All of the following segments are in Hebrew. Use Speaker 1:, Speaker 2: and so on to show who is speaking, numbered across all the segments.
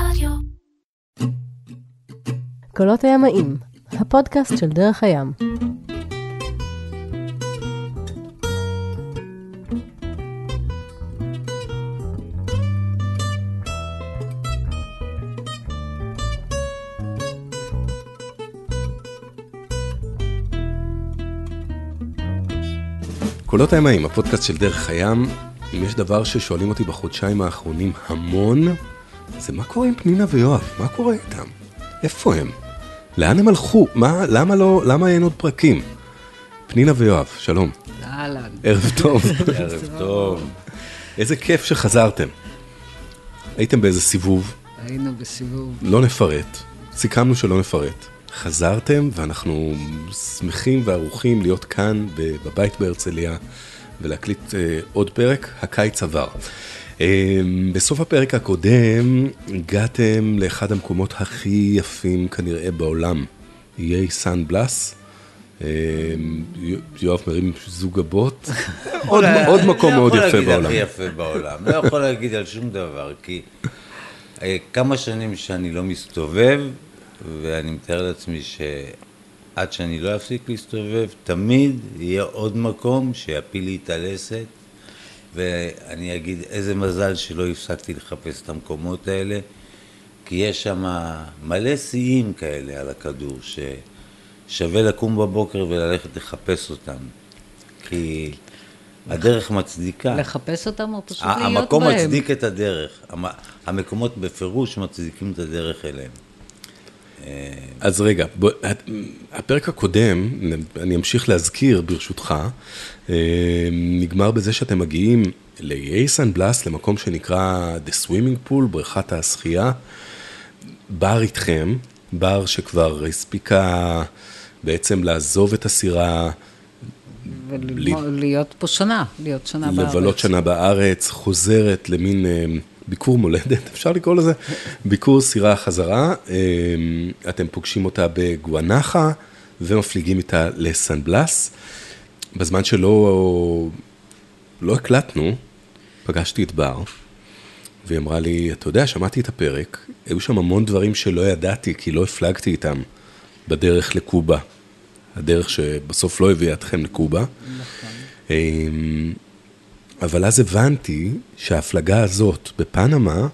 Speaker 1: רדיו.
Speaker 2: קולות הימאים, הפודקאסט של דרך הים.
Speaker 3: קולות הימאים, הפודקאסט של דרך הים. אם יש דבר ששואלים אותי בחודשיים האחרונים המון, זה מה קורה עם פנינה ויואב? מה קורה איתם? איפה הם? לאן הם הלכו? מה, למה לא, למה אין עוד פרקים? פנינה ויואב, שלום.
Speaker 4: אהלן.
Speaker 3: ערב טוב.
Speaker 5: ערב טוב.
Speaker 3: איזה כיף שחזרתם. הייתם באיזה סיבוב,
Speaker 4: היינו בסיבוב.
Speaker 3: לא נפרט, סיכמנו שלא נפרט. חזרתם ואנחנו שמחים וערוכים להיות כאן בבית בהרצליה ולהקליט אה, עוד פרק, הקיץ עבר. אה, בסוף הפרק הקודם הגעתם לאחד המקומות הכי יפים כנראה בעולם, איי סן בלאס. יו- יואב מרים זוג גבות, עוד, מקום מאוד יפה
Speaker 5: לא יכול
Speaker 3: בעולם.
Speaker 5: להגיד הכי יפה בעולם, לא יכול להגיד על שום דבר, כי אה, כמה שנים שאני לא מסתובב, ואני מתאר לעצמי שעד שאני לא אפסיק להסתובב, תמיד יהיה עוד מקום שיפיל לי את הלסת, ואני אגיד איזה מזל שלא הפסקתי לחפש את המקומות האלה, כי יש שם מלא שיאים כאלה על הכדור, ששווה לקום בבוקר וללכת לחפש אותם, כי הדרך מצדיקה.
Speaker 4: לחפש אותם או פשוט להיות
Speaker 5: המקום
Speaker 4: בהם?
Speaker 5: מצדיק את הדרך, המ- המקומות בפירוש מצדיקים את הדרך אליהם.
Speaker 3: אז רגע, בוא, הפרק הקודם, אני אמשיך להזכיר ברשותך, אה, נגמר בזה שאתם מגיעים לאיי סן בלאס, למקום שנקרא The Swimming Pool, בריכת השחייה, בר איתכם, בר שכבר הספיקה בעצם לעזוב את הסירה,
Speaker 4: ולהיות פה שנה, להיות שנה בארץ.
Speaker 3: לבלות שנה בארץ, חוזרת למין אה, ביקור מולדת, אפשר לקרוא לזה, ביקור סירה חזרה, אה, אתם פוגשים אותה בגואנחה ומפליגים איתה לסן בלאס. בזמן שלא לא הקלטנו, פגשתי את בר, והיא אמרה לי, אתה יודע, שמעתי את הפרק, היו שם המון דברים שלא ידעתי, כי לא הפלגתי איתם בדרך לקובה, הדרך שבסוף לא הביאה אתכם לקובה. אמ, אבל אז הבנתי שההפלגה הזאת בפנמה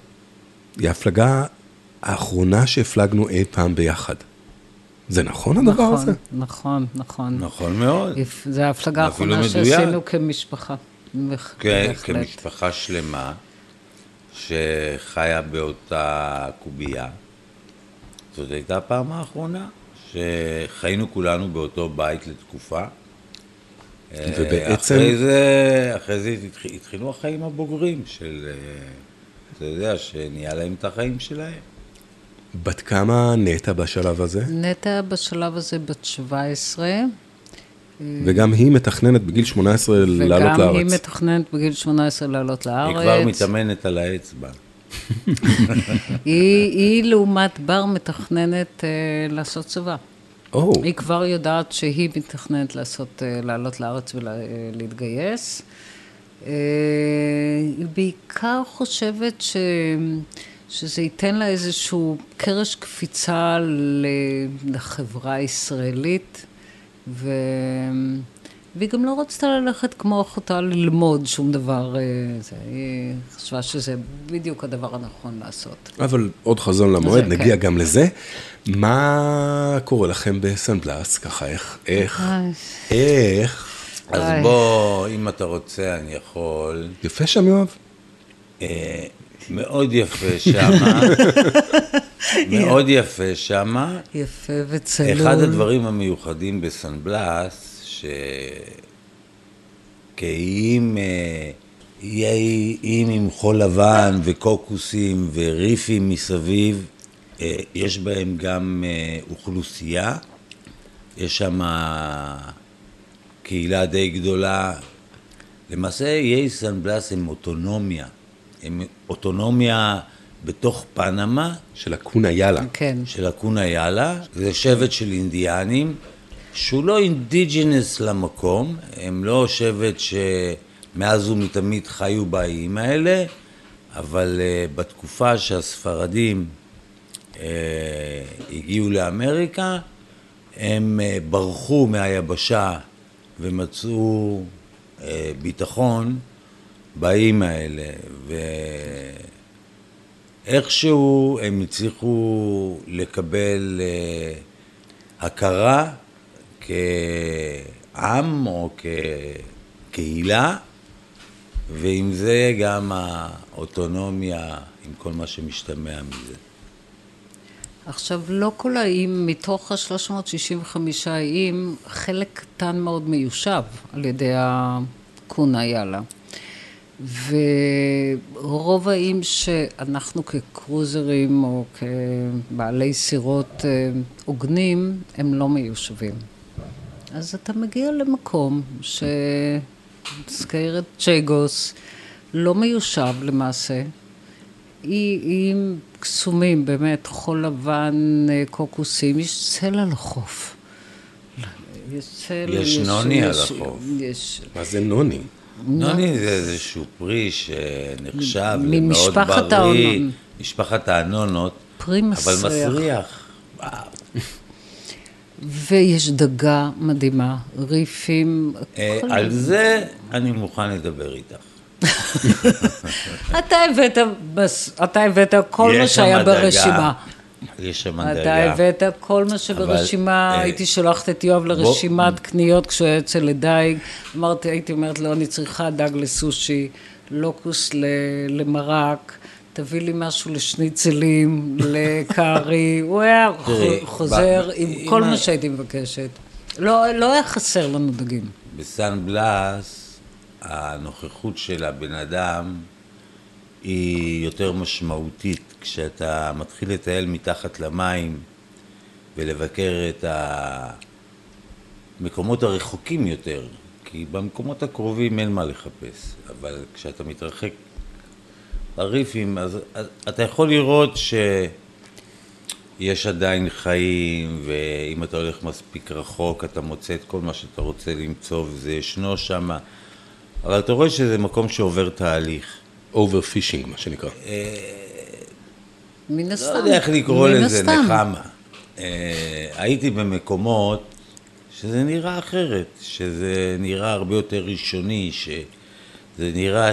Speaker 3: היא ההפלגה האחרונה שהפלגנו אי פעם ביחד. זה נכון הדבר
Speaker 4: נכון,
Speaker 3: הזה?
Speaker 4: נכון, נכון.
Speaker 5: נכון מאוד.
Speaker 4: יפ- זה ההפלגה האחרונה. שעשינו כמשפחה. בהח-
Speaker 5: כ-
Speaker 4: בהחלט.
Speaker 5: כמשפחה שלמה שחיה באותה קובייה. זאת הייתה הפעם האחרונה שחיינו כולנו באותו בית לתקופה.
Speaker 3: ובעצם-
Speaker 5: אחרי זה, אחרי זה התח- התחילו החיים הבוגרים של, אה, אתה יודע, שנהיה להם את החיים שלהם.
Speaker 3: בת כמה נטע בשלב הזה?
Speaker 4: נטע בשלב הזה בת 17,
Speaker 3: וגם היא מתכננת בגיל 18 לעלות
Speaker 4: וגם היא
Speaker 3: לארץ.
Speaker 4: מתכננת בגיל 18 לעלות לארץ.
Speaker 5: היא כבר מתאמנת על האצבע.
Speaker 4: היא, היא לעומת בר מתכננת אה, לעשות צבא.
Speaker 3: או,
Speaker 4: היא כבר יודעת שהיא מתכננת לעשות, אה, לעלות לארץ ולהתגייס. אה, היא בעיקר חושבת ש... שזה ייתן לה איזשהו קרש קפיצה לחברה הישראלית, ו... והיא גם לא רצתה ללכת כמו אחותה ללמוד שום דבר. אה, זה. היא חשבה שזה בדיוק הדבר הנכון לעשות.
Speaker 3: אבל עוד חזון למועד,
Speaker 4: זה
Speaker 3: נגיע
Speaker 4: כן.
Speaker 3: גם לזה. מה קורה לכם בסן בלאס? ככה, איך, איך, איך?
Speaker 5: אז. בוא, אם אתה רוצה, אני יכול.
Speaker 3: יפה שם, יואב?
Speaker 5: אה, מאוד יפה שמה, מאוד יפה שמה.
Speaker 4: יפה וצלול.
Speaker 5: אחד הדברים המיוחדים בסן בלאס, שכאיים אה, יהיה איים עם חול לבן וקוקוסים וריפים מסביב, אה, יש בהם גם אה, אוכלוסייה, יש שם קהילה די גדולה. למעשה איי סן בלאס הם אוטונומיה, הם אוטונומיה בתוך פנמה
Speaker 3: של הקונה יאללה.
Speaker 4: כן.
Speaker 5: של הקונה יאללה, זה שבט של אינדיאנים, שהוא לא אינדיג'ינס למקום, הם לא שבט שמאז ומתמיד חיו באיים האלה, אבל אה, בתקופה שהספרדים אה, הגיעו לאמריקה, הם אה, ברחו מהיבשה ומצאו ביטחון באיים האלה, ואיכשהו הם הצליחו לקבל הכרה כעם או כקהילה, ועם זה גם האוטונומיה, עם כל מה שמשתמע מזה.
Speaker 4: עכשיו, לא כל האיים, מתוך ה-365 איים, חלק קטן מאוד מיושב על ידי הקונה יאללה. ורוב האיים שאנחנו כקרוזרים או כבעלי סירות אה, הוגנים, הם לא מיושבים. אז אתה מגיע למקום שסקיירת צ'ייגוס לא מיושב למעשה. איים קסומים, באמת, חול לבן, אה, קוקוסים, יש צל על החוף.
Speaker 5: יש צל, יש נוני על החוף.
Speaker 3: יש... מה זה נוני?
Speaker 5: נוני זה איזשהו פרי שנחשב למאוד בריא, משפחת האנונות,
Speaker 4: פרי
Speaker 5: מסריח. אבל מסריח.
Speaker 4: ויש דגה מדהימה, ריפים.
Speaker 5: אה, על זה אני מוכן לדבר איתך.
Speaker 4: אתה הבאת, אתה הבאת כל מה שהיה ברשימה.
Speaker 5: יש שם דאגה.
Speaker 4: אתה הבאת כל מה שברשימה, אה, הייתי שולחת את יואב לרשימת קניות כשהוא היה יוצא לדייג. אמרתי, הייתי אומרת לו, אני צריכה דג לסושי, לוקוס למרק. תביא לי משהו לשניצלים, לקארי, הוא היה חוזר עם כל מה שהייתי מבקשת. לא, לא היה חסר לנו דגים.
Speaker 5: בסן בלאס, הנוכחות של הבן אדם היא יותר משמעותית כשאתה מתחיל לטייל מתחת למים ולבקר את המקומות הרחוקים יותר, כי במקומות הקרובים אין מה לחפש, אבל כשאתה מתרחק בריפים, אז, אז אתה יכול לראות שיש עדיין חיים, ואם אתה הולך מספיק רחוק, אתה מוצא את כל מה שאתה רוצה למצוא, וזה ישנו שם, אבל אתה רואה שזה מקום שעובר תהליך.
Speaker 3: overfishing, מה שנקרא. אה,
Speaker 4: מן הסתם.
Speaker 5: לא יודע איך לקרוא לזה, נחמה. אה, הייתי במקומות שזה נראה אחרת, שזה נראה הרבה יותר ראשוני, שזה נראה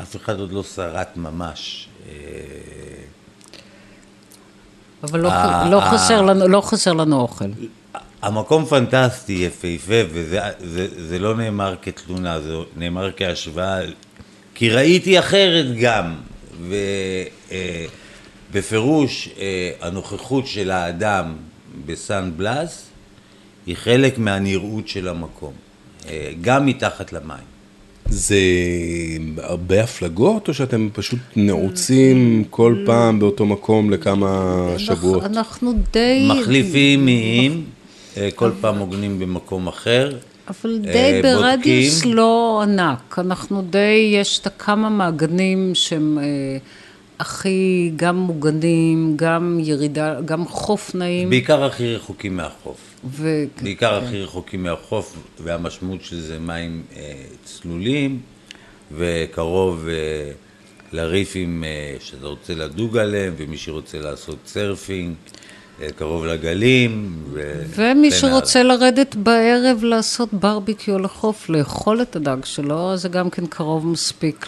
Speaker 5: שאף אחד עוד לא שרט ממש. אה,
Speaker 4: אבל לא, לא, חסר לנו, לא חסר לנו אוכל.
Speaker 5: המקום פנטסטי, יפהפה, וזה לא נאמר כתלונה, זה נאמר כהשוואה כי ראיתי אחרת גם, ובפירוש אה, אה, הנוכחות של האדם בסן בלאס היא חלק מהנראות של המקום, אה, גם מתחת למים.
Speaker 3: זה הרבה הפלגות, או שאתם פשוט נעוצים כל פעם באותו מקום לכמה שבועות?
Speaker 4: אנחנו די...
Speaker 5: מחליפים איים, כל פעם עוגנים במקום אחר.
Speaker 4: אבל די אה, ברדיוס לא ענק, אנחנו די, יש את הכמה מעגנים שהם אה, הכי גם מוגנים, גם ירידה, גם חוף נעים.
Speaker 5: בעיקר הכי רחוקים מהחוף. ו... בעיקר כן. הכי רחוקים מהחוף, והמשמעות של זה מים אה, צלולים, וקרוב אה, לריפים אה, שאתה רוצה לדוג עליהם, ומי שרוצה לעשות surfing. קרוב לגלים.
Speaker 4: ומי שרוצה לרדת בערב לעשות ברביקיו לחוף, לאכול את הדג שלו, זה גם כן קרוב מספיק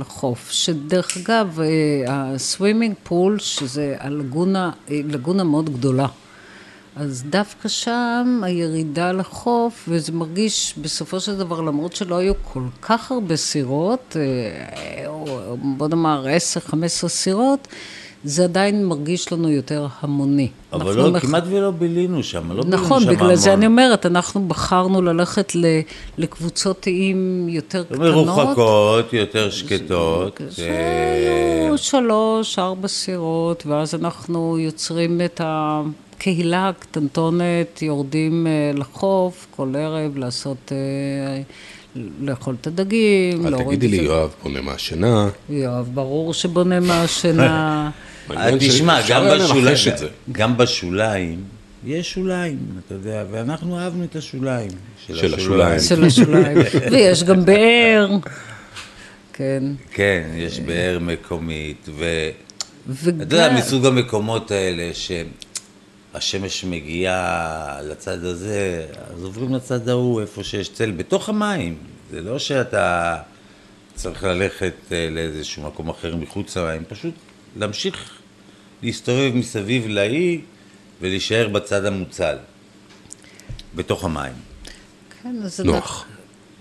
Speaker 4: לחוף. שדרך אגב, אה, ה swimming pool, שזה הלגונה, אה, לגונה מאוד גדולה. אז דווקא שם הירידה לחוף, וזה מרגיש בסופו של דבר, למרות שלא היו כל כך הרבה סירות, אה, בוא נאמר 10-15 סירות, זה עדיין מרגיש לנו יותר המוני.
Speaker 5: אבל לא, מח... כמעט ולא בילינו שם, לא בילינו
Speaker 4: נכון, שם המון. נכון, בגלל זה אני אומרת, אנחנו בחרנו ללכת לקבוצות איים יותר קטנות.
Speaker 5: מרוחקות, יותר שקטות.
Speaker 4: שהיו אה, שלוש, ארבע סירות, ואז אנחנו יוצרים את הקהילה הקטנטונת, יורדים אה, לחוף כל ערב לעשות... אה, לאכול את הדגים.
Speaker 3: אל תגידי לי, יואב בונה מהשינה.
Speaker 4: יואב, ברור שבונה מהשינה.
Speaker 5: תשמע, גם, בשוליים, גם בשוליים, יש שוליים, אתה יודע, ואנחנו אהבנו את השוליים
Speaker 3: של, של השוליים.
Speaker 4: של השוליים. ויש גם באר. כן.
Speaker 5: כן, יש באר מקומית, ו...
Speaker 4: וגם...
Speaker 5: אתה יודע, מסוג המקומות האלה שהשמש מגיעה לצד הזה, אז עוברים לצד ההוא, איפה שיש צל, בתוך המים. זה לא שאתה צריך ללכת אה, לאיזשהו מקום אחר מחוץ למים, פשוט להמשיך להסתובב מסביב לאי ולהישאר בצד המוצל, בתוך המים.
Speaker 4: כן, אז זה
Speaker 3: נוח.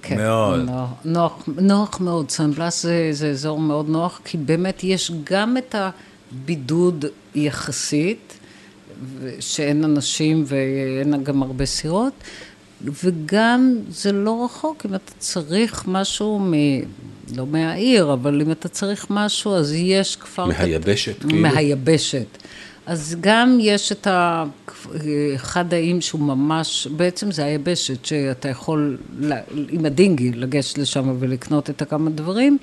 Speaker 4: כן,
Speaker 5: מאוד.
Speaker 4: נוח, נוח, נוח מאוד, סנבלס זה, זה אזור מאוד נוח, כי באמת יש גם את הבידוד יחסית, שאין אנשים ואין גם הרבה סירות, וגם זה לא רחוק, אם אתה צריך משהו מ... לא מהעיר, אבל אם אתה צריך משהו, אז יש כפר...
Speaker 3: מהיבשת,
Speaker 4: קט-
Speaker 3: כאילו?
Speaker 4: מהיבשת. אז גם יש את ה... אחד האיים שהוא ממש, בעצם זה היבשת, שאתה יכול ל- עם הדינגי לגשת לשם ולקנות את הכמה דברים,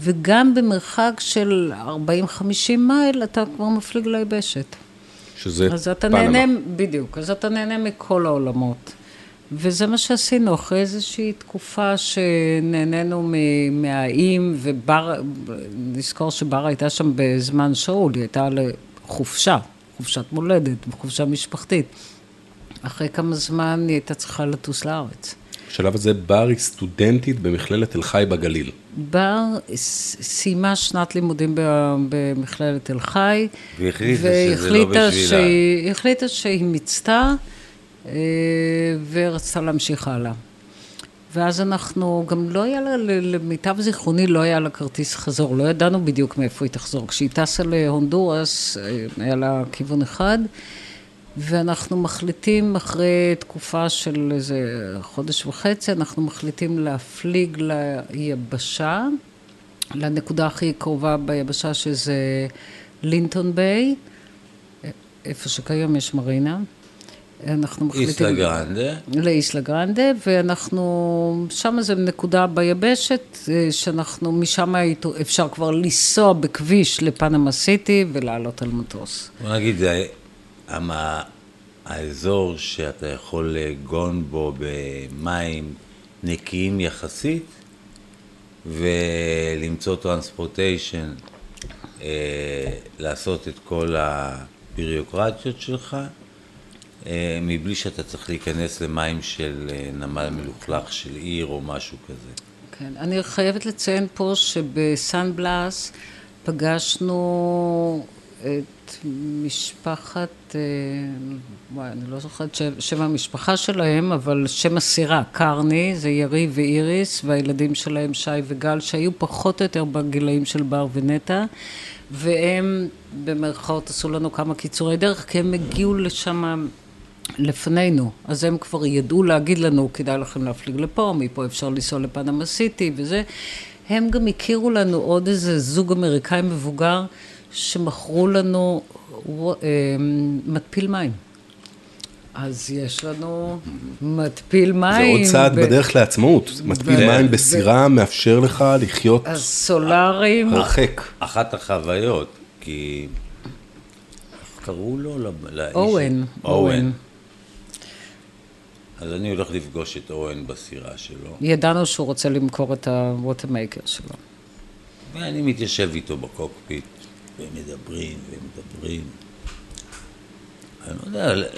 Speaker 4: וגם במרחק של 40-50 מייל אתה כבר מפליג ליבשת.
Speaker 3: שזה
Speaker 4: אז אתה
Speaker 3: פנמה.
Speaker 4: נהנה, בדיוק, אז אתה נהנה מכל העולמות. וזה מה שעשינו, אחרי איזושהי תקופה שנהנינו מ- מהאיים, ובר, נזכור שבר הייתה שם בזמן שאול, היא הייתה לחופשה, חופשת מולדת, חופשה משפחתית. אחרי כמה זמן היא הייתה צריכה לטוס לארץ.
Speaker 3: בשלב הזה בר היא סטודנטית במכללת תל חי בגליל.
Speaker 4: בר סיימה שנת לימודים במכללת תל חי.
Speaker 5: והחליטה שזה לא
Speaker 4: והחליטה
Speaker 5: בשבילה.
Speaker 4: שהיא- החליטה שהיא מיצתה אה, ורצתה להמשיך הלאה. ואז אנחנו, גם לא היה לה, למיטב זיכרוני, לא היה לה כרטיס חזור, לא ידענו בדיוק מאיפה היא תחזור. כשהיא טסה להונדורס, אה, היה לה כיוון אחד, ואנחנו מחליטים אחרי תקופה של איזה חודש וחצי, אנחנו מחליטים להפליג ליבשה, לנקודה הכי קרובה ביבשה שזה לינטון ביי, איפה שכיום יש מרינה. אנחנו מחליטים...
Speaker 5: איסלה גרנדה.
Speaker 4: לאיסלה גרנדה, ואנחנו, שם זה נקודה ביבשת, אה, שאנחנו, משם אפשר כבר לנסוע בכביש לפנמה סיטי ולעלות על מטוס.
Speaker 5: בוא נגיד, המ- האזור שאתה יכול לגון בו במים נקיים יחסית ולמצוא טרנספורטיישן, אה, לעשות את כל הביריוקרטיות שלך, אה, מבלי שאתה צריך להיכנס למים של אה, נמל מלוכלך של עיר או משהו כזה.
Speaker 4: כן, אני חייבת לציין פה שבסן בלאס פגשנו את משפחת, אה, וואי, אני לא זוכרת שם, שם המשפחה שלהם, אבל שם הסירה, קרני, זה ירי ואיריס, והילדים שלהם שי וגל, שהיו פחות או יותר בגילאים של בר ונטע, והם במרכאות עשו לנו כמה קיצורי דרך, כי הם הגיעו לשם לפנינו, אז הם כבר ידעו להגיד לנו, כדאי לכם להפליג לפה, מפה אפשר לנסוע לפנמה סיטי וזה. הם גם הכירו לנו עוד איזה זוג אמריקאי מבוגר, שמכרו לנו אה, מתפיל מים. אז יש לנו מתפיל
Speaker 3: זה
Speaker 4: מים.
Speaker 3: עוד צעד
Speaker 4: ב-
Speaker 3: בדרך לעצמאות. מתפיל מים בסירה מאפשר לך לחיות
Speaker 4: אז סולאריים.
Speaker 3: הרחק.
Speaker 5: אחת החוויות, כי... איך קראו לו? לאיש?
Speaker 4: אוהן, אוהן.
Speaker 5: אז אני הולך לפגוש את אוהן בסירה שלו,
Speaker 4: ידענו שהוא רוצה למכור את ה watermaker שלו.
Speaker 5: ואני מתיישב איתו בקוקפיט, ומדברים ומדברים. אני לא יודע,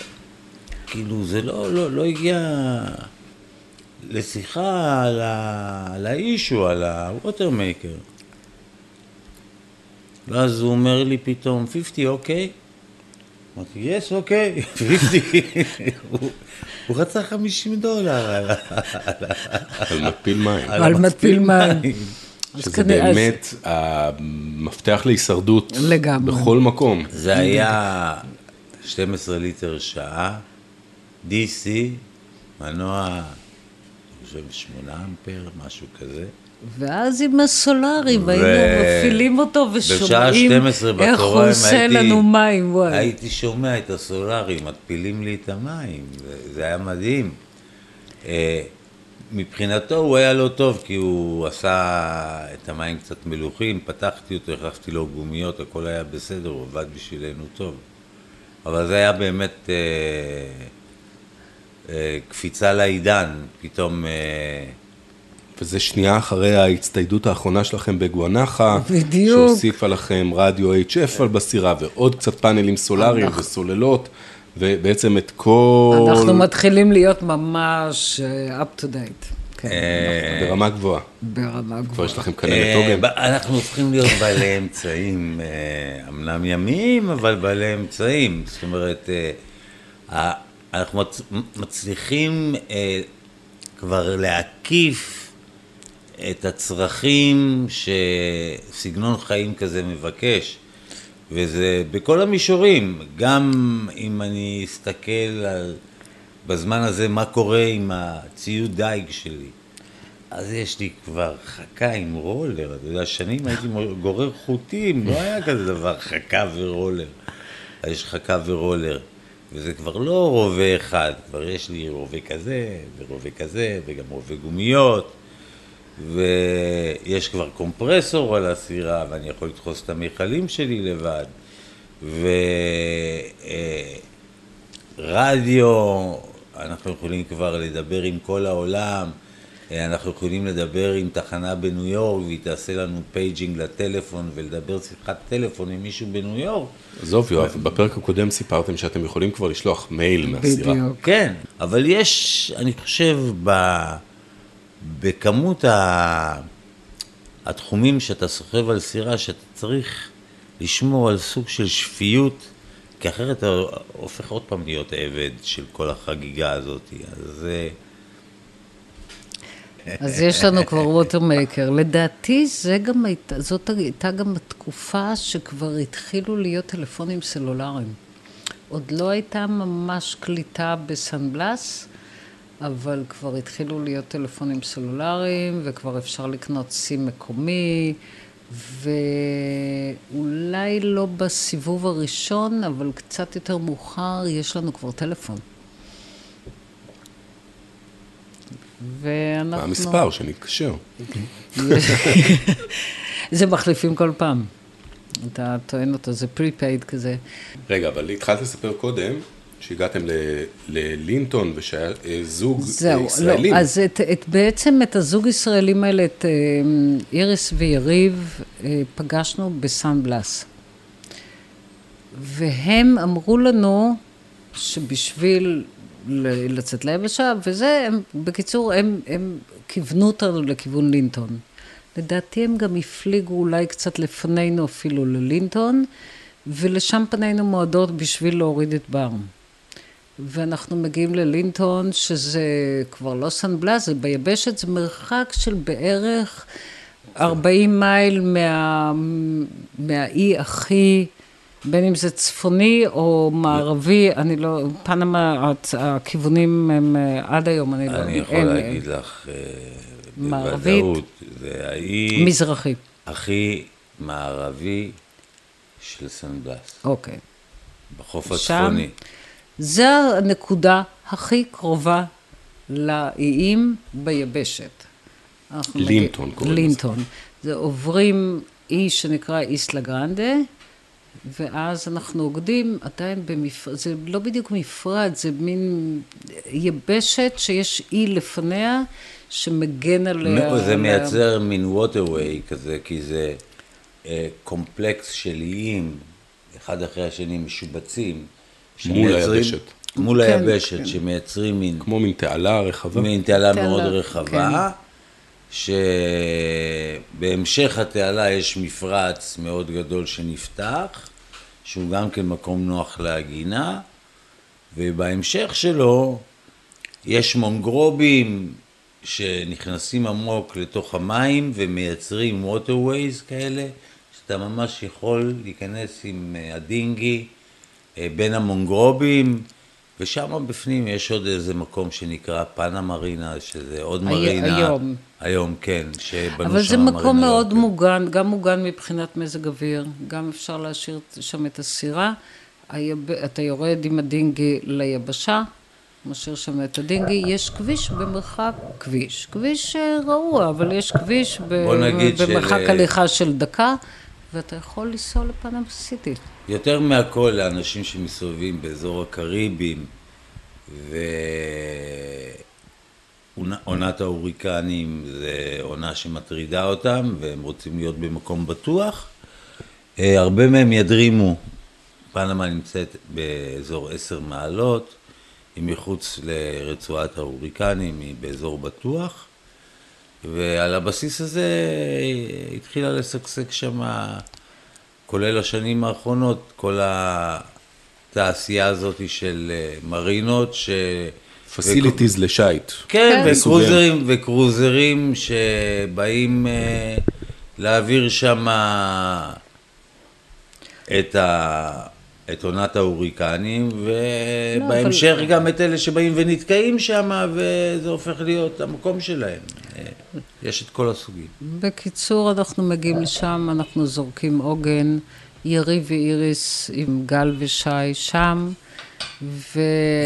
Speaker 5: כאילו זה לא, לא, לא הגיע לשיחה על, ה, על ה issue, על ה watermaker. ואז הוא אומר לי פתאום, 50, אוקיי? אמרתי, יס, אוקיי, 50. הוא- רצה 50 דולר על
Speaker 3: מתפיל מים.
Speaker 4: על מתפיל מים. אז
Speaker 3: שזה
Speaker 4: כנראה- אז-
Speaker 3: באמת המפתח להישרדות.
Speaker 4: לגמרי.
Speaker 3: בכל מקום.
Speaker 5: זה היה 12 ליטר שעה, DC, מנוע, אני חושב 8 אמפר, משהו כזה.
Speaker 4: ואז עם הסולארים, היינו מפעילים אותו ושומעים
Speaker 5: 12
Speaker 4: איך הוא עושה
Speaker 5: הייתי-
Speaker 4: לנו מים, וואי.
Speaker 5: הייתי שומע את הסולארים, מתפילים לי את המים, זה, זה היה מדהים. מבחינתו הוא היה לא טוב, כי הוא עשה את המים קצת מלוכים, פתחתי אותו, החלפתי לו גומיות, הכל היה בסדר, הוא עבד בשבילנו טוב. אבל זה היה באמת אה, אה, קפיצה לעידן, פתאום אה,
Speaker 3: וזה שנייה אחרי ההצטיידות האחרונה שלכם בגואנחה.
Speaker 4: בדיוק.
Speaker 3: שהוסיפה לכם רדיו HF על בסירה, ועוד קצת פאנלים סולאריים
Speaker 4: אנחנו-
Speaker 3: וסוללות, ובעצם את כל...
Speaker 4: אנחנו מתחילים להיות ממש אה, up to date. כן,
Speaker 5: אה,
Speaker 3: ברמה גבוהה.
Speaker 4: ברמה
Speaker 3: כבר
Speaker 4: גבוהה.
Speaker 3: יש לכם כנראה
Speaker 5: אה,
Speaker 3: עוגן.
Speaker 5: אנחנו הופכים להיות בעלי אמצעים, אה, אמנם ימיים, אבל בעלי אמצעים. זאת אומרת, אנחנו מצ- מצליחים כבר להקיף את הצרכים שסגנון חיים כזה מבקש. וזה בכל המישורים, גם אם אני אסתכל על, בזמן הזה, מה קורה עם הציוד דייג שלי. אז יש לי כבר חכה עם רולר, אתה יודע, שנים הייתי גורר חוטים, לא היה כזה דבר, חכה ורולר. יש חכה ורולר, וזה כבר לא רובה אחד, כבר יש לי רובה כזה, ורובה כזה, וגם רובה גומיות, ויש כבר קומפרסור על הסירה, ואני יכול לדחוס את המכלים שלי לבד, ורדיו, אנחנו יכולים כבר לדבר עם כל העולם. אה, אנחנו יכולים לדבר עם תחנה בניו יורק והיא תעשה לנו paging לטלפון ולדבר שיחת טלפון עם מישהו בניו יורק.
Speaker 3: עזוב, יואב, בפרק הקודם סיפרתם שאתם יכולים כבר לשלוח מייל מהסירה.
Speaker 4: בדיוק.
Speaker 5: כן, אבל יש, אני חושב, ב, בכמות ה, התחומים שאתה סוחב על סירה, שאתה צריך לשמור על סוג של שפיות, כי אחרת אתה הופך עוד פעם להיות עבד של כל החגיגה הזאת. אז... אה,
Speaker 4: אז יש לנו כבר watermaker. לדעתי זה גם הייתה, זאת הייתה גם התקופה שכבר התחילו להיות טלפונים סלולריים. עוד לא הייתה ממש קליטה בסנבלס, אבל כבר התחילו להיות טלפונים סלולריים, וכבר אפשר לקנות סים מקומי, ואולי לא בסיבוב הראשון, אבל קצת יותר מאוחר, יש לנו כבר טלפון. ואנחנו...
Speaker 3: מה המספר שנתקשר?
Speaker 4: זה מחליפים כל פעם. אתה טוען אותו, זה prepaid כזה.
Speaker 3: רגע, אבל התחלת לספר קודם שהגעתם ללינטון ושהיה אה, זוג אה,
Speaker 4: זהו,
Speaker 3: ישראלים.
Speaker 4: לא, אז את, את, בעצם את הזוג ישראלים האלה, את אה, איריס ויריב, פגשנו בסן בלאס. והם אמרו לנו שבשביל לצאת ליבשה, וזה, הם, בקיצור, הם, הם כיוונו אותנו לכיוון לינטון. לדעתי הם גם הפליגו אולי קצת לפנינו אפילו ללינטון, ולשם פנינו מועדות בשביל להוריד את ברם. ואנחנו מגיעים ללינטון, שזה כבר לא סן בלאס, זה ביבשת, זה מרחק של בערך 40 מייל מה, מהאי הכי, בין אם זה צפוני או מערבי, אני לא, פנמה, הצ- הכיוונים הם עד היום, אני לא...
Speaker 5: אני יכול
Speaker 4: אין-
Speaker 5: להגיד לך אה,
Speaker 4: מערבית.
Speaker 5: בוודאות, זה האי
Speaker 4: מזרחי,
Speaker 5: הכי מערבי של סן בלאס,
Speaker 4: אוקיי.
Speaker 5: בחוף
Speaker 4: שם?
Speaker 5: הצפוני.
Speaker 4: זה הנקודה הכי קרובה לאיים ביבשת.
Speaker 3: לינטון קוראים לזה.
Speaker 4: לינטון. זה עוברים אי שנקרא איסלה גרנדה, ואז אנחנו עוגדים עדיין במפרד, זה לא בדיוק מפרד, זה מין יבשת שיש אי לפניה שמגן עליה.
Speaker 5: זה מייצר מין ווטרווי כזה, כי זה אה, קומפלקס של איים, אחד אחרי השני משובצים.
Speaker 3: מול היבשת.
Speaker 5: מול
Speaker 4: כן,
Speaker 5: היבשת,
Speaker 4: כן.
Speaker 5: שמייצרים מין
Speaker 3: כמו מין תעלה רחבה.
Speaker 5: מין תעלה
Speaker 4: תעלה,
Speaker 5: מאוד רחבה, שבהמשך התעלה יש מפרץ מאוד גדול שנפתח, שהוא גם כן מקום נוח להגינה, ובהמשך שלו יש מונגרובים שנכנסים עמוק לתוך המים ומייצרים ווטרווייז כאלה, שאתה ממש יכול להיכנס עם אה, הדינגי בין המונגרובים, ושם בפנים יש עוד איזה מקום שנקרא פאנה מרינה, שזה עוד
Speaker 4: הי-
Speaker 5: מרינה.
Speaker 4: היום.
Speaker 5: היום, כן, שבנו
Speaker 4: אבל
Speaker 5: שם
Speaker 4: זה מקום
Speaker 5: מרינה
Speaker 4: מאוד
Speaker 5: לא-
Speaker 4: מוגן, גם מוגן מבחינת מזג אוויר, גם אפשר להשאיר שם את הסירה. היב... אתה יורד עם הדינגי ליבשה, משאיר שם את הדינגי, יש כביש במרחק, כביש, כביש אה, רעוע, אבל יש כביש ב...
Speaker 5: נגיד של-
Speaker 4: במרחק הליכה של דקה, ואתה יכול לנסוע לפנמה סיטי.
Speaker 5: יותר מהכל לאנשים שמסתובבים באזור הקריבים, עונה- עונת ההוריקנים זה עונה שמטרידה אותם והם רוצים להיות במקום בטוח. אה, הרבה מהם ידרימו, פנמה נמצאת באזור עשר מעלות, היא מחוץ לרצועת ההוריקנים, היא באזור בטוח, ועל הבסיס הזה התחילה לשגשג שם, כולל השנים האחרונות, כל התעשייה הזאת של אה, מרינות, ש...
Speaker 3: פסיליטיז לשייט.
Speaker 5: כן,
Speaker 4: כן.
Speaker 5: וקרוזרים, וקרוזרים שבאים אה, להעביר שם את, ה, את עונת ההוריקנים, ובהמשך
Speaker 4: אבל-
Speaker 5: גם את אלה שבאים ונתקעים שם, וזה הופך להיות המקום שלהם. אה, יש את כל הסוגים.
Speaker 4: בקיצור, אנחנו מגיעים לשם, אנחנו זורקים עוגן, ירי ואיריס עם גל ושי שם, ו...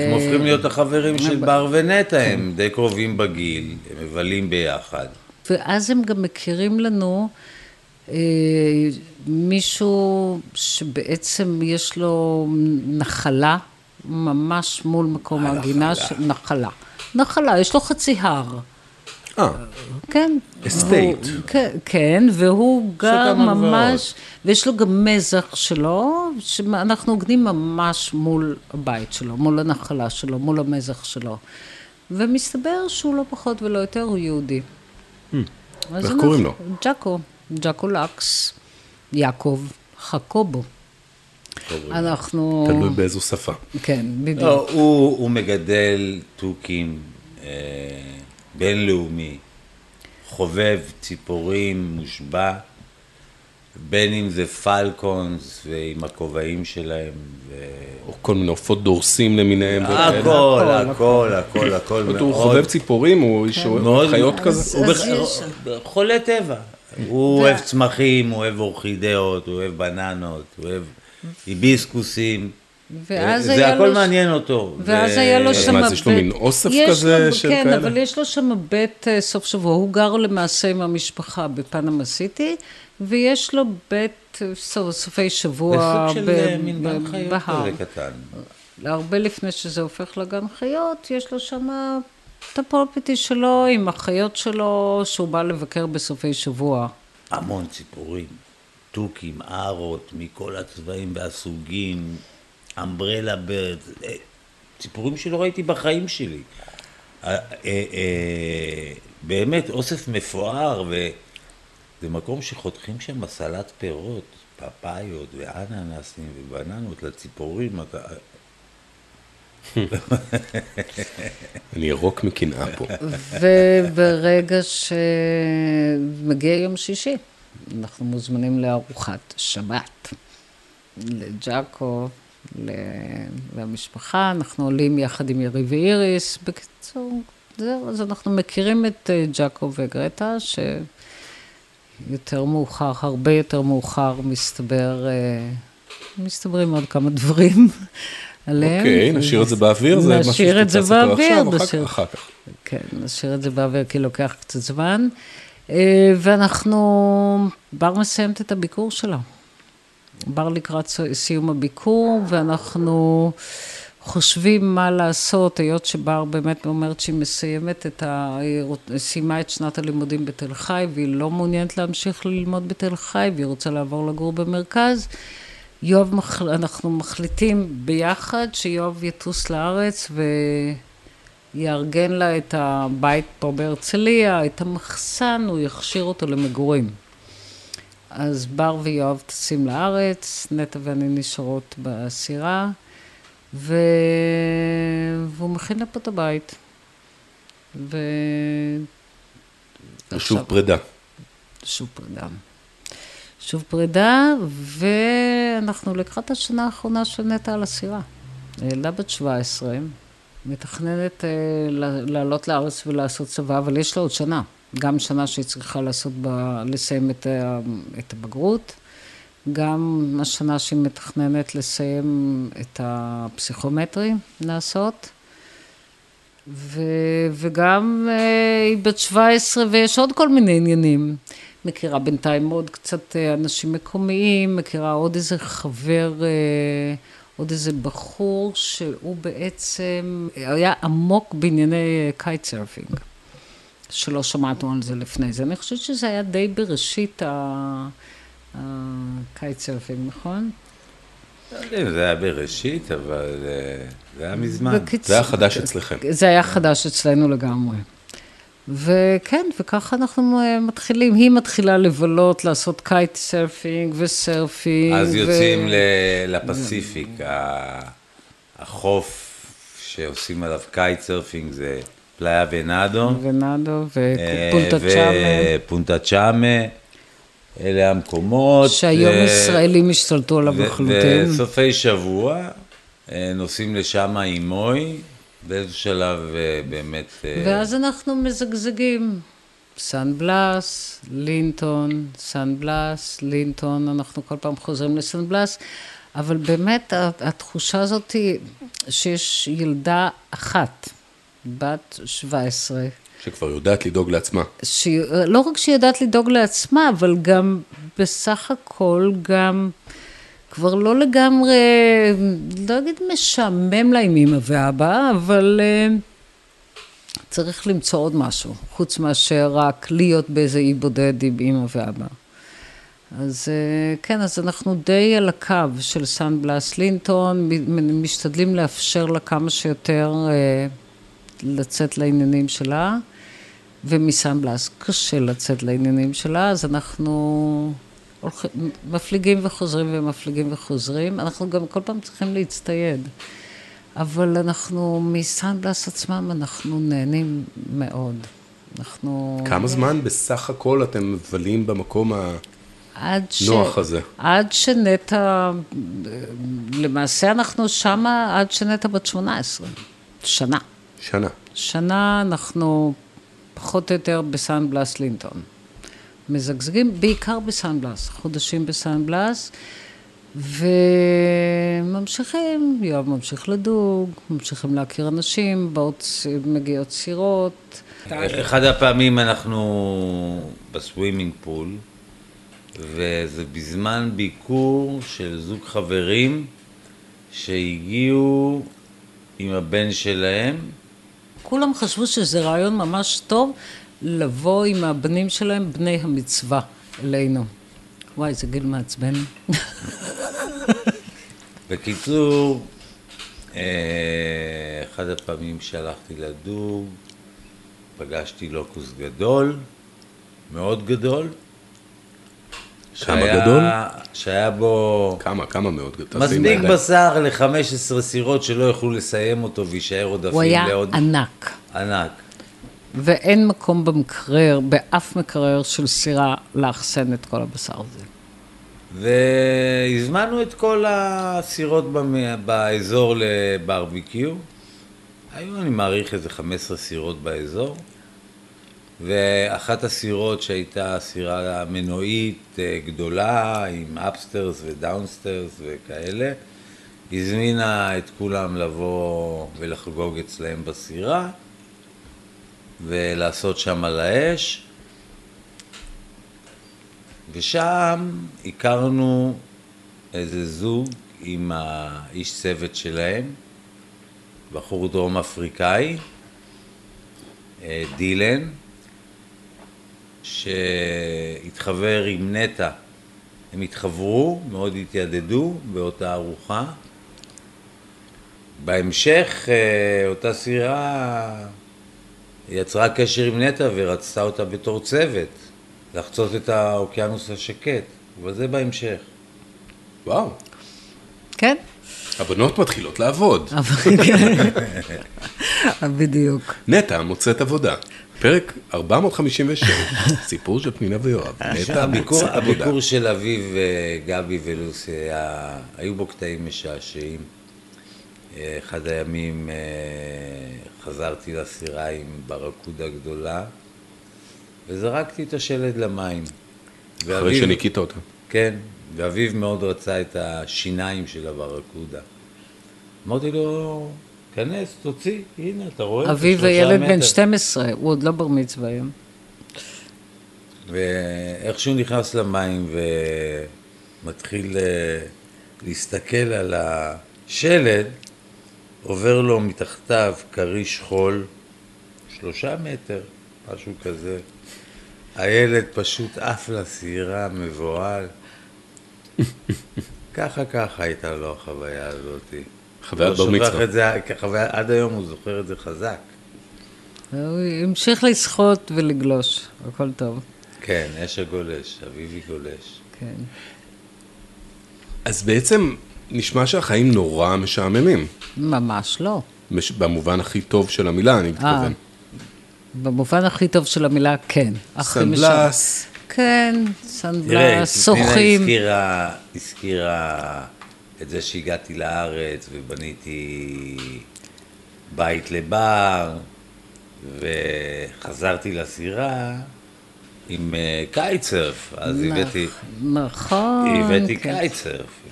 Speaker 5: הם הופכים להיות החברים של בר ונטע, הם די קרובים בגיל, הם מבלים ביחד.
Speaker 4: ואז הם גם מכירים לנו אה, מישהו שבעצם יש לו נחלה, ממש מול מקום
Speaker 5: אה.
Speaker 4: ש... נחלה. נחלה, יש לו חצי הר.
Speaker 3: אה,
Speaker 4: כן. והוא- כן, כן, והוא גר ממש, ויש לו גם מזח שלו, שאנחנו עוגנים ממש מול הבית שלו, מול הנחלה שלו, מול המזח שלו. ומסתבר שהוא לא פחות ולא יותר, הוא יהודי.
Speaker 3: Hmm. איך קוראים לו?
Speaker 4: ג'אקו, ג'אקו לקס, יעקב, חקובו. אנחנו...
Speaker 3: תלוי באיזו שפה.
Speaker 4: כן, בדיוק.
Speaker 5: לא, הוא, הוא מגדל תוכים אה, בינלאומי, חובב ציפורים, מושבע, בין אם זה פלקונס ועם הכובעים שלהם, ו...
Speaker 3: או כל מיני עופות דורסים למיניהם.
Speaker 5: הכל,
Speaker 4: הכל,
Speaker 5: הכל, הכל, הכל.
Speaker 3: אומרת, הוא
Speaker 5: מאוד,
Speaker 3: חובב ציפורים, הוא איש אוהב
Speaker 5: מאוד,
Speaker 3: חיות כזה.
Speaker 5: הוא חולה טבע, הוא אוהב צמחים, הוא אוהב אורחידאות, הוא אוהב בננות, הוא אוהב היביסקוסים,
Speaker 4: ואז
Speaker 5: זה
Speaker 4: היה
Speaker 5: הכל
Speaker 4: לו
Speaker 5: מעניין אותו.
Speaker 4: ואז
Speaker 5: ו-
Speaker 4: היה לו
Speaker 3: אז
Speaker 4: שם
Speaker 3: מה, אז יש לו מין אוסף כזה
Speaker 4: לו-
Speaker 3: של
Speaker 4: כן,
Speaker 3: כאלה?
Speaker 4: אבל יש לו שם בית אה, סוף שבוע. הוא גר למעשה עם המשפחה בפנמה סיטי, ויש לו בית אה, סוף- סופי שבוע
Speaker 5: סוג של אה, מין גן חיות
Speaker 4: בהר.
Speaker 5: כזה קטן.
Speaker 4: הרבה לפני שזה הופך לגן חיות, יש לו שם את הפרופטי שלו עם החיות שלו, שהוא בא לבקר בסופי שבוע.
Speaker 5: המון ציפורים, תוכים, ארות, מכל הצבעים והסוגים, אמברלה ברד, אה, ציפורים שלא ראיתי בחיים שלי. אה, אה, באמת, אוסף מפואר, וזה מקום שחותכים שם סלט פירות, פפאיות ואננסים ובננות לציפורים. אתה...
Speaker 3: אני ירוק מקנאה פה.
Speaker 4: וברגע שמגיע יום שישי, אנחנו מוזמנים לארוחת שבת. לג'אקו, למשפחה, אנחנו עולים יחד עם ירי ואיריס. בקיצור, זהו, אז אנחנו מכירים את אה, ג'אקו וגרטה, שיותר מאוחר, הרבה יותר מאוחר, מסתבר, אה, מסתברים עוד כמה דברים עליהם.
Speaker 3: אוקיי, נשאיר את זה באוויר, זה משהו
Speaker 4: נשאיר את זה באוויר,
Speaker 3: עכשיו, אחר
Speaker 4: נשאיר-
Speaker 3: כך- אחר כך.
Speaker 4: כן, נשאיר את זה באוויר כי לוקח קצת זמן. אה, ואנחנו, בר מסיימת את הביקור שלה. בר לקראת סיום הביקור, ואנחנו חושבים מה לעשות, היות שבר באמת אומרת שהיא מסיימת את ה... היא סיימה את שנת הלימודים בתל חי, והיא לא מעוניינת להמשיך ללמוד בתל חי, והיא רוצה לעבור לגור במרכז. יואב, מח... אנחנו מחליטים ביחד שיואב יטוס לארץ ויארגן לה את הבית פה בהרצליה, את המחסן, הוא יכשיר אותו למגורים. אז בר ויואב טסים לארץ, נטע ואני נשארות בסירה, ו... והוא מכין לה פה את הבית. ו...
Speaker 3: ושוב פרידה.
Speaker 4: שוב פרידה. שוב פרידה, ואנחנו לקראת השנה האחרונה של נטע על הסירה. ילדה בת 17, מתכננת אה, לעלות לארץ ולעשות צבא, אבל יש לה עוד שנה. גם שנה שהיא צריכה לעשות בה, לסיים את, את הבגרות, גם השנה שהיא מתכננת לסיים את הפסיכומטרי לעשות. ו, וגם אה, היא בת 17 ויש עוד כל מיני עניינים. מכירה בינתיים עוד קצת אה, אנשים מקומיים, מכירה עוד איזה חבר, אה, עוד איזה בחור שהוא בעצם היה עמוק בענייני kite surfing. שלא שמענו על זה לפני זה. אני חושבת שזה היה די בראשית ה kitesurfing, נכון?
Speaker 5: לא יודע אם זה היה בראשית, אבל אה, זה היה מזמן.
Speaker 4: בקיצור-
Speaker 3: זה היה חדש אצלכם.
Speaker 4: זה היה חדש אצלנו לגמרי. וכן, וככה אנחנו אה, מתחילים. היא מתחילה לבלות, לעשות kite surfing ו surfing.
Speaker 5: אז
Speaker 4: ו-
Speaker 5: יוצאים ל- לפסיפיק, החוף שעושים עליו kite surfing זה פלאיה ונאדו.
Speaker 4: ונאדו
Speaker 5: אה,
Speaker 4: ופונטה צ'אמה.
Speaker 5: ופונטה צ'אמה, אלה המקומות.
Speaker 4: שהיום
Speaker 5: אה,
Speaker 4: ישראלים השתלטו עליו
Speaker 5: ו-
Speaker 4: לחלוטין.
Speaker 5: וסופי שבוע, אה, נוסעים לשם עם מוי, באיזשהו שלב אה, באמת...
Speaker 4: ואז אנחנו מזגזגים. סן בלאס, לינטון, סן בלאס, לינטון, אנחנו כל פעם חוזרים לסן בלאס, אבל באמת התחושה הזאת היא שיש ילדה אחת, בת 17,
Speaker 3: שכבר יודעת לדאוג לעצמה.
Speaker 4: שהיא, לא רק שהיא יודעת לדאוג לעצמה, אבל גם בסך הכל גם כבר לא לגמרי, לא אגיד משעמם לה עם אמא ואבא, אבל אה, צריך למצוא עוד משהו, חוץ מאשר רק להיות באיזה אי בודד עם אמא ואבא. אז אה, כן, אז אנחנו די על הקו של סן בלאס לינטון, משתדלים לאפשר לה כמה שיותר אה, לצאת לעניינים שלה. ומסן בלאס קשה לצאת לעניינים שלה, אז אנחנו הולכים, מפליגים וחוזרים ומפליגים וחוזרים. אנחנו גם כל פעם צריכים להצטייד. אבל אנחנו, מסן עצמם, אנחנו נהנים מאוד. אנחנו...
Speaker 3: כמה זמן בסך הכל אתם מבלים במקום
Speaker 4: עד ש...
Speaker 3: הנוח הזה?
Speaker 4: עד שנטע, למעשה אנחנו שמה עד שנטע בת 18, שנה.
Speaker 3: שנה.
Speaker 4: שנה אנחנו פחות או יותר בסן בלאס לינטון. מזגזגים, בעיקר בסן בלאס, חודשים בסן בלאס, וממשיכים, יואב ממשיך לדוג, ממשיכים להכיר אנשים, באות, מגיעות סירות.
Speaker 5: אחד הפעמים אנחנו בסווימינג פול, וזה בזמן ביקור של זוג חברים שהגיעו עם הבן שלהם.
Speaker 4: כולם חשבו שזה רעיון ממש טוב לבוא עם הבנים שלהם, בני המצווה, אלינו. וואי, זה גיל מעצבן.
Speaker 5: בקיצור, אה, אחד הפעמים שהלכתי לדוג, פגשתי לוקוס גדול, מאוד גדול.
Speaker 3: כמה
Speaker 5: שהיה-
Speaker 3: גדול?
Speaker 5: שהיה בו
Speaker 3: כמה, כמה מאוד גדול.
Speaker 5: מספיק
Speaker 3: הידיים.
Speaker 5: בשר ל-15 סירות שלא יוכלו לסיים אותו ויישאר עודפים
Speaker 4: הוא היה
Speaker 5: לעוד...
Speaker 4: ענק.
Speaker 5: ענק.
Speaker 4: ואין מקום במקרר, באף מקרר של סירה, לאחסן את כל הבשר הזה.
Speaker 5: והזמנו את כל הסירות במ- באזור לברביקיו. היו, אני מעריך, איזה 15 סירות באזור. ואחת הסירות שהייתה סירה מנועית אה, גדולה, עם אפסטרס ודאונסטרס וכאלה, הזמינה את כולם לבוא ולחגוג אצלהם בסירה, ולעשות שם על האש. ושם הכרנו איזה זוג עם האיש צוות שלהם, בחור דרום אפריקאי, אה, דילן, שהתחבר עם נטע. הם התחברו, מאוד התיידדו באותה ארוחה. בהמשך, אה, אותה סירה יצרה קשר עם נטע ורצתה אותה בתור צוות, לחצות את האוקיינוס השקט, אבל זה בהמשך.
Speaker 3: וואו,
Speaker 4: כן?
Speaker 3: הבנות מתחילות לעבוד.
Speaker 4: אבל. בדיוק.
Speaker 3: נטע מוצאת עבודה. פרק 456, סיפור של פנינה ויואב. נטע
Speaker 5: הביקור. הביקור של אביב, אה, גבי ולוסי, היו בו קטעים משעשעים. אה, אחד הימים אה, חזרתי לסירה עם ברקודה גדולה, וזרקתי את השלד למים.
Speaker 3: אחרי שניקית אותה.
Speaker 5: כן, ואביב מאוד רצה את השיניים של הברקודה. אמרתי לו, כנס, תוציא, הנה, אתה רואה?
Speaker 4: אביב
Speaker 5: שלושה
Speaker 4: הילד בן
Speaker 5: מטר."
Speaker 4: 12, הוא עוד לא בר מצווה היום.
Speaker 5: ואיך שהוא נכנס למים ומתחיל אה, להסתכל על השלד, עובר לו מתחתיו כריש חול, שלושה מטר, משהו כזה. הילד פשוט עף לסירה, מבוהל. ככה ככה הייתה לו החוויה הזאת.
Speaker 3: חוויית בר
Speaker 5: לא שוכח
Speaker 3: מצווה.
Speaker 5: את זה, כחוויה, עד היום הוא זוכר את זה חזק.
Speaker 4: הוא המשיך לשחות ולגלוש, הכל טוב.
Speaker 5: כן, אש הגולש, אביבי גולש.
Speaker 4: כן.
Speaker 3: אז בעצם נשמע שהחיים נורא משעממים.
Speaker 4: ממש לא.
Speaker 3: מש- במובן הכי טוב של המילה, אני מתכוון.
Speaker 4: במובן הכי טוב של המילה, כן. סן
Speaker 3: בלאס,
Speaker 4: כן,
Speaker 5: תראה,
Speaker 4: סן
Speaker 5: בלאס,
Speaker 4: שוחים.
Speaker 5: הזכירה, הזכירה את זה שהגעתי לארץ ובניתי בית לבר, וחזרתי לסירה עם אה, קייטסרף, אז הבאתי,
Speaker 4: נכון,
Speaker 5: הבאתי
Speaker 4: כן.
Speaker 5: קייטסרף,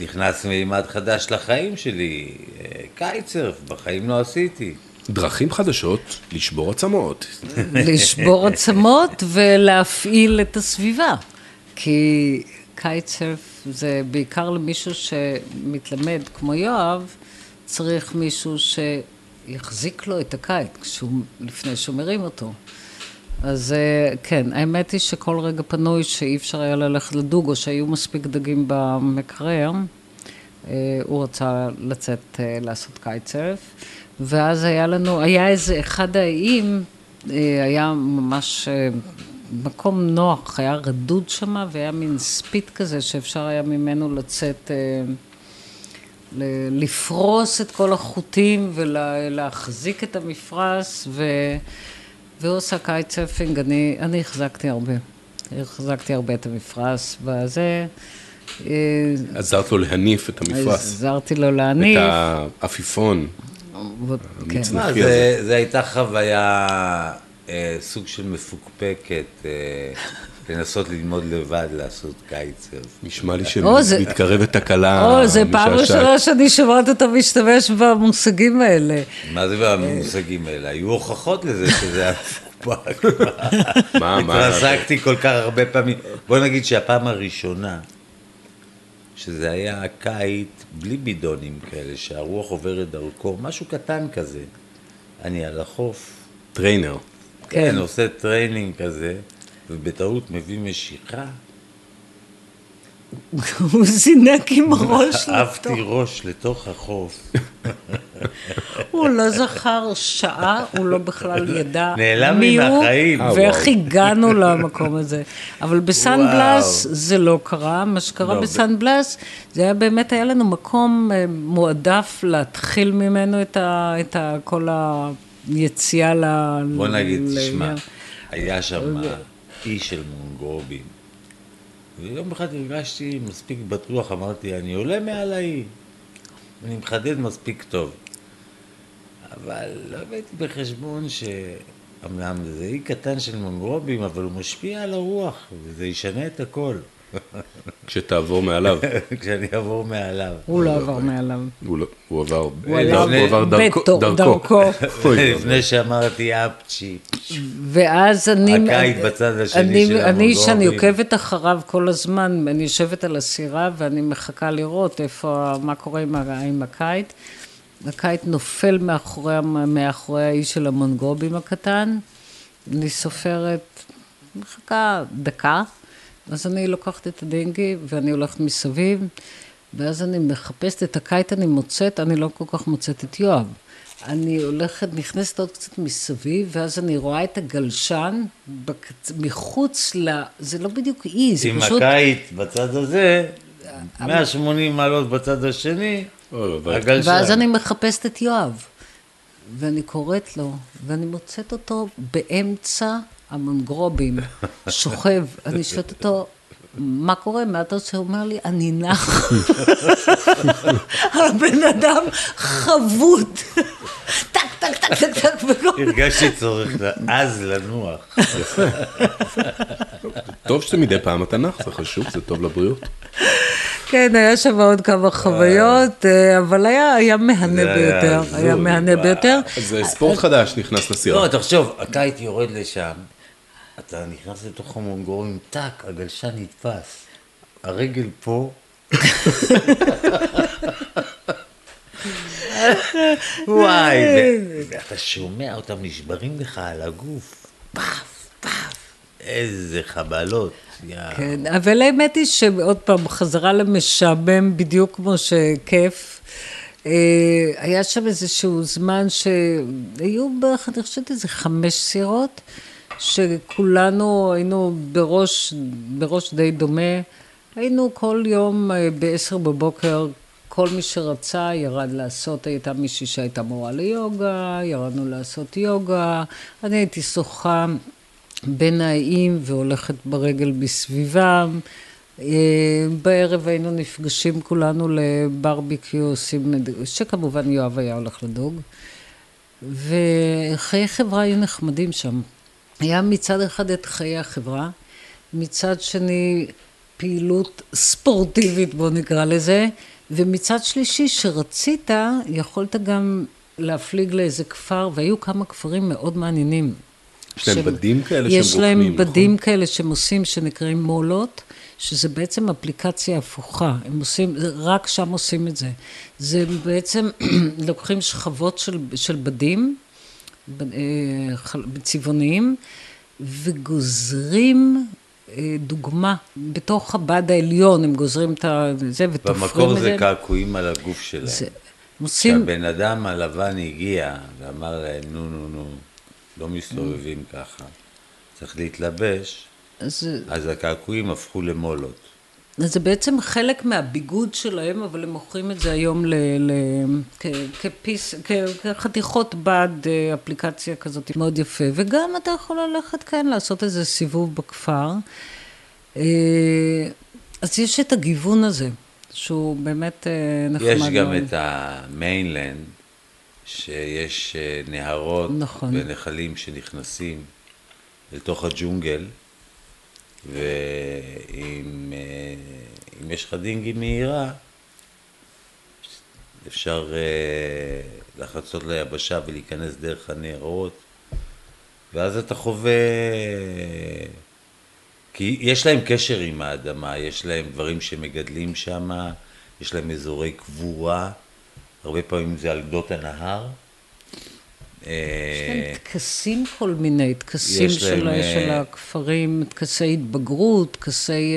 Speaker 5: ונכנס מימד חדש לחיים שלי, אה, קייטסרף, בחיים לא עשיתי.
Speaker 3: דרכים חדשות לשבור עצמות.
Speaker 4: לשבור עצמות ולהפעיל את הסביבה. כי קייטסרף זה בעיקר למישהו שמתלמד כמו יואב, צריך מישהו שיחזיק לו את ה kite כשהוא, לפני שהוא מרים אותו. אז אה, כן, האמת היא שכל רגע פנוי שאי אפשר היה ללכת לדוג, או שהיו מספיק דגים במקרר, אה, הוא רצה לצאת אה, לעשות kitesurf, ואז היה לנו, היה איזה אחד האיים, היה ממש מקום נוח, היה רדוד שם, והיה מין spit כזה שאפשר היה ממנו לצאת, אה, ל- לפרוס את כל החוטים ולהחזיק את המפרש, ו... והוא עושה kitesurfing, אני, אני החזקתי הרבה. החזקתי הרבה את המפרש, וזה... אה,
Speaker 3: עזרת לו להניף את המפרש.
Speaker 4: עזרתי לו להניף.
Speaker 3: את העפיפון.
Speaker 4: כן.
Speaker 3: המצנח.
Speaker 5: מה,
Speaker 3: נכי
Speaker 5: זה, זה הייתה חוויה, אה, סוג של מפוקפקת, אה, לנסות ללמוד לבד לעשות kitesurf.
Speaker 3: נשמע לי
Speaker 4: או, זה-
Speaker 3: שמתקרבת תקלה
Speaker 4: או, זה פעם. ראשונה שאני שומעת אותו משתמש במושגים האלה.
Speaker 5: מה זה במושגים האלה? היו הוכחות לזה שזה היה מפוקפק.
Speaker 3: מה, מה?
Speaker 5: התרסקתי כל כך הרבה פעמים. בוא נגיד שהפעם הראשונה, שזה היה kite בלי בידונים כאלה, שהרוח עוברת דרכו, משהו קטן כזה. אני על החוף,
Speaker 3: trainer.
Speaker 5: כן, עושה training כזה, ובטעות מביא משיכה,
Speaker 4: הוא זינק עם הראש
Speaker 5: עפתי
Speaker 4: לתוך.
Speaker 5: ראש לתוך החוף.
Speaker 4: הוא לא זכר שעה, הוא לא בכלל ידע מי הוא, ואיך. הגענו למקום הזה. אבל בסן. בלאס זה לא קרה, מה שקרה
Speaker 5: לא,
Speaker 4: בסן בלאס, זה היה באמת, היה לנו מקום אה, מועדף להתחיל ממנו את את ה- כל היציאה ל...
Speaker 5: בוא נגיד,
Speaker 4: ל-
Speaker 5: תשמע, היה שם אי של מונגרובים. ויום אחד הרגשתי מספיק בטוח, אמרתי, אני עולה מעל האי. אני מחדד מספיק טוב. אבל לא הבאתי בחשבון שאומנם זה אי קטן של מונגרובים, אבל הוא משפיע על הרוח, וזה ישנה את הכל.
Speaker 3: כשתעבור מעליו.
Speaker 5: כשאני אעבור מעליו.
Speaker 4: הוא לא עבר מעליו.
Speaker 3: הוא הוא עבר דרכו-
Speaker 5: לפני שאמרתי אפצ'י.
Speaker 4: ואז אני...
Speaker 5: הקיץ בצד השני
Speaker 4: אני,
Speaker 5: של
Speaker 4: אני, שאני. עוקבת אחריו כל הזמן, אני יושבת על הסירה ואני מחכה לראות איפה, מה קורה עם, הקיץ. הקיץ נופל מאחורי, מאחורי האיש של המונגרובים הקטן. אני סופרת, מחכה דקה, אז אני לוקחת את הדינגי ואני הולכת מסביב, ואז אני מחפשת את הקיץ, אני מוצאת, אני לא כל כך מוצאת את יואב. אני הולכת, נכנסת עוד קצת מסביב, ואז אני רואה את הגלשן בקצ... מחוץ ל... זה לא בדיוק אי, זה
Speaker 5: עם
Speaker 4: פשוט...
Speaker 5: הקיץ בצד הזה, 180 מעלות בצד השני,
Speaker 3: אבל-
Speaker 5: הגלשן.
Speaker 4: ואז אני מחפשת את יואב, ואני קוראת לו, ואני מוצאת אותו באמצע המונגרובים, שוכב, אני שואלת אותו, מה קורה? מה אתה עושה? הוא אומר לי, אני נח. הבן אדם חבוט. טק, טק, טק, טק, טק, וכל...
Speaker 5: הרגשתי צורך אז לנוח.
Speaker 3: טוב שמדי פעם אתה נח, זה חשוב, זה טוב לבריאות.
Speaker 4: כן, היה שם עוד כמה חוויות, אה, אבל היה מהנה
Speaker 5: זה
Speaker 4: ביותר, היה מהנה
Speaker 5: וואו.
Speaker 4: ביותר.
Speaker 3: אז אה, ספורט חדש נכנס
Speaker 5: לא,
Speaker 3: לסירה.
Speaker 5: תחשוב, ה kite יורד לשם, אתה נכנס לתוך המנגרובים, טאק, הגלשן נתפס. הרגל פה, וואי, ואתה שומע אותם נשברים לך על הגוף, פאף, פאף, איזה חבלות.
Speaker 4: כן, אבל האמת היא שעוד פעם, חזרה למשעמם בדיוק כמו שכיף. אה, היה שם איזשהו זמן שהיו בערך, אני חושבת איזה חמש סירות, שכולנו היינו בראש, בראש די דומה. היינו כל יום אה, בעשר בבוקר, כל מי שרצה ירד לעשות, הייתה מישהי שהייתה מורה ליוגה, ירדנו לעשות יוגה, אני הייתי שוחה בין האיים והולכת ברגל בסביבם. אה, בערב היינו נפגשים כולנו לברביקיו, שכמובן יואב היה הולך לדוג. וחיי חברה היו נחמדים שם. היה מצד אחד את חיי החברה, מצד שני פעילות ספורטיבית, בוא נקרא לזה, ומצד שלישי, שרצית, יכולת גם להפליג לאיזה כפר, והיו כמה כפרים מאוד מעניינים.
Speaker 3: יש להם בדים כאלה שהם
Speaker 4: יש להם
Speaker 3: רוקמים, נכון?
Speaker 4: בדים כאלה שהם עושים, שנקראים מולות, שזה בעצם אפליקציה הפוכה. הם עושים, רק שם עושים את זה. זה בעצם, לוקחים שכבות של, של בדים, צבעוניים, וגוזרים אה, דוגמה. בתוך הבד העליון הם גוזרים את זה ותופרים
Speaker 5: במקור
Speaker 4: את
Speaker 5: זה קעקועים על הגוף שלהם.
Speaker 4: זה- עושים,
Speaker 5: כשהבן אדם הלבן הגיע ואמר להם, נו, נו, נו, לא מסתובבים ככה, צריך להתלבש,
Speaker 4: זה,
Speaker 5: אז הקעקועים הפכו למולות.
Speaker 4: אז זה בעצם חלק מהביגוד שלהם, אבל הם מוכרים את זה היום ל, ל, כ, כפיס, כ, כחתיכות בד, אה, אפליקציה כזאת מאוד יפה. וגם אתה יכול ללכת כאן, לעשות איזה סיבוב בכפר. אה, אז יש את הגיוון הזה, שהוא באמת אה, נחמד
Speaker 5: יש גם
Speaker 4: מאוד.
Speaker 5: את המיינלנד, שיש נהרות
Speaker 4: נכון.
Speaker 5: ונחלים שנכנסים לתוך הג'ונגל, ואם אה, יש לך דינגי מהירה, אפשר אה, לחצות ליבשה ולהיכנס דרך הנהרות, ואז אתה חווה... כי יש להם קשר עם האדמה, יש להם דברים שמגדלים שם, יש להם אזורי קבורה, הרבה פעמים זה על גדות הנהר.
Speaker 4: יש
Speaker 5: אה,
Speaker 4: להם טקסים כל מיני, טקסים
Speaker 5: יש להם,
Speaker 4: של,
Speaker 5: אה,
Speaker 4: של הכפרים, טקסי התבגרות, טקסי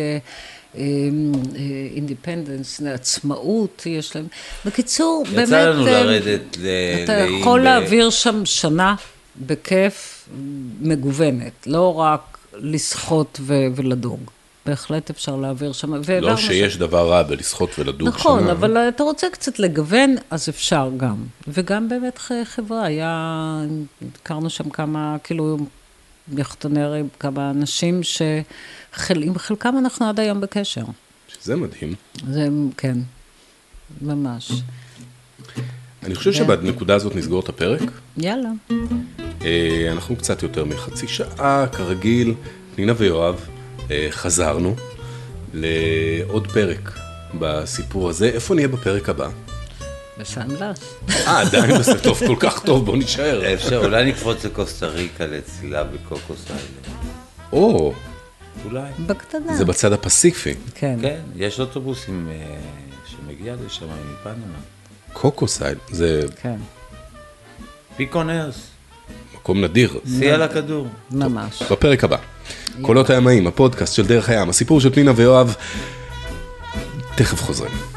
Speaker 4: independence, עצמאות, יש להם. בקיצור, באמת...
Speaker 5: יצא לנו
Speaker 4: אה,
Speaker 5: לרדת ל...
Speaker 4: אתה יכול
Speaker 5: ב-
Speaker 4: להעביר שם שנה בכיף מגוונת, לא רק לשחות ו- ולדוג. בהחלט אפשר להעביר שם.
Speaker 3: לא שיש דבר רע בלשחות ולדוג שם.
Speaker 4: נכון, אבל אתה רוצה קצת לגוון, אז אפשר גם. וגם באמת חברה, היה, הכרנו שם כמה, כאילו, יחטונרים, כמה אנשים שעם חלקם אנחנו עד היום בקשר.
Speaker 3: שזה מדהים.
Speaker 4: זה, כן, ממש.
Speaker 3: אני חושב. שבנקודה הזאת נסגור את הפרק.
Speaker 4: יאללה.
Speaker 3: אה, אנחנו קצת יותר מחצי שעה, כרגיל, פנינה ויואב, חזרנו לעוד פרק בסיפור הזה. איפה נהיה בפרק הבא?
Speaker 4: בסן בלאס.
Speaker 3: אה, עדיין בסדר, טוב, כל כך טוב, בוא נישאר.
Speaker 5: אפשר, אולי נקפוץ לקוסטה ריקה לצלילה ב Cocos Island.
Speaker 3: או,
Speaker 5: אולי.
Speaker 4: בקטנה.
Speaker 3: זה בצד הפסיפיק.
Speaker 4: כן.
Speaker 5: כן, יש אוטובוסים אה, שמגיע לשם מפנמה.
Speaker 3: קוקוסייד, זה
Speaker 4: כן,
Speaker 5: פיקונרס,
Speaker 3: מקום נדיר.
Speaker 5: שיא על הכדור.
Speaker 4: ממש.
Speaker 3: בפרק הבא. קולות הימאים, הפודקאסט של דרך הים, הסיפור של פנינה ויואב. תכף חוזרים.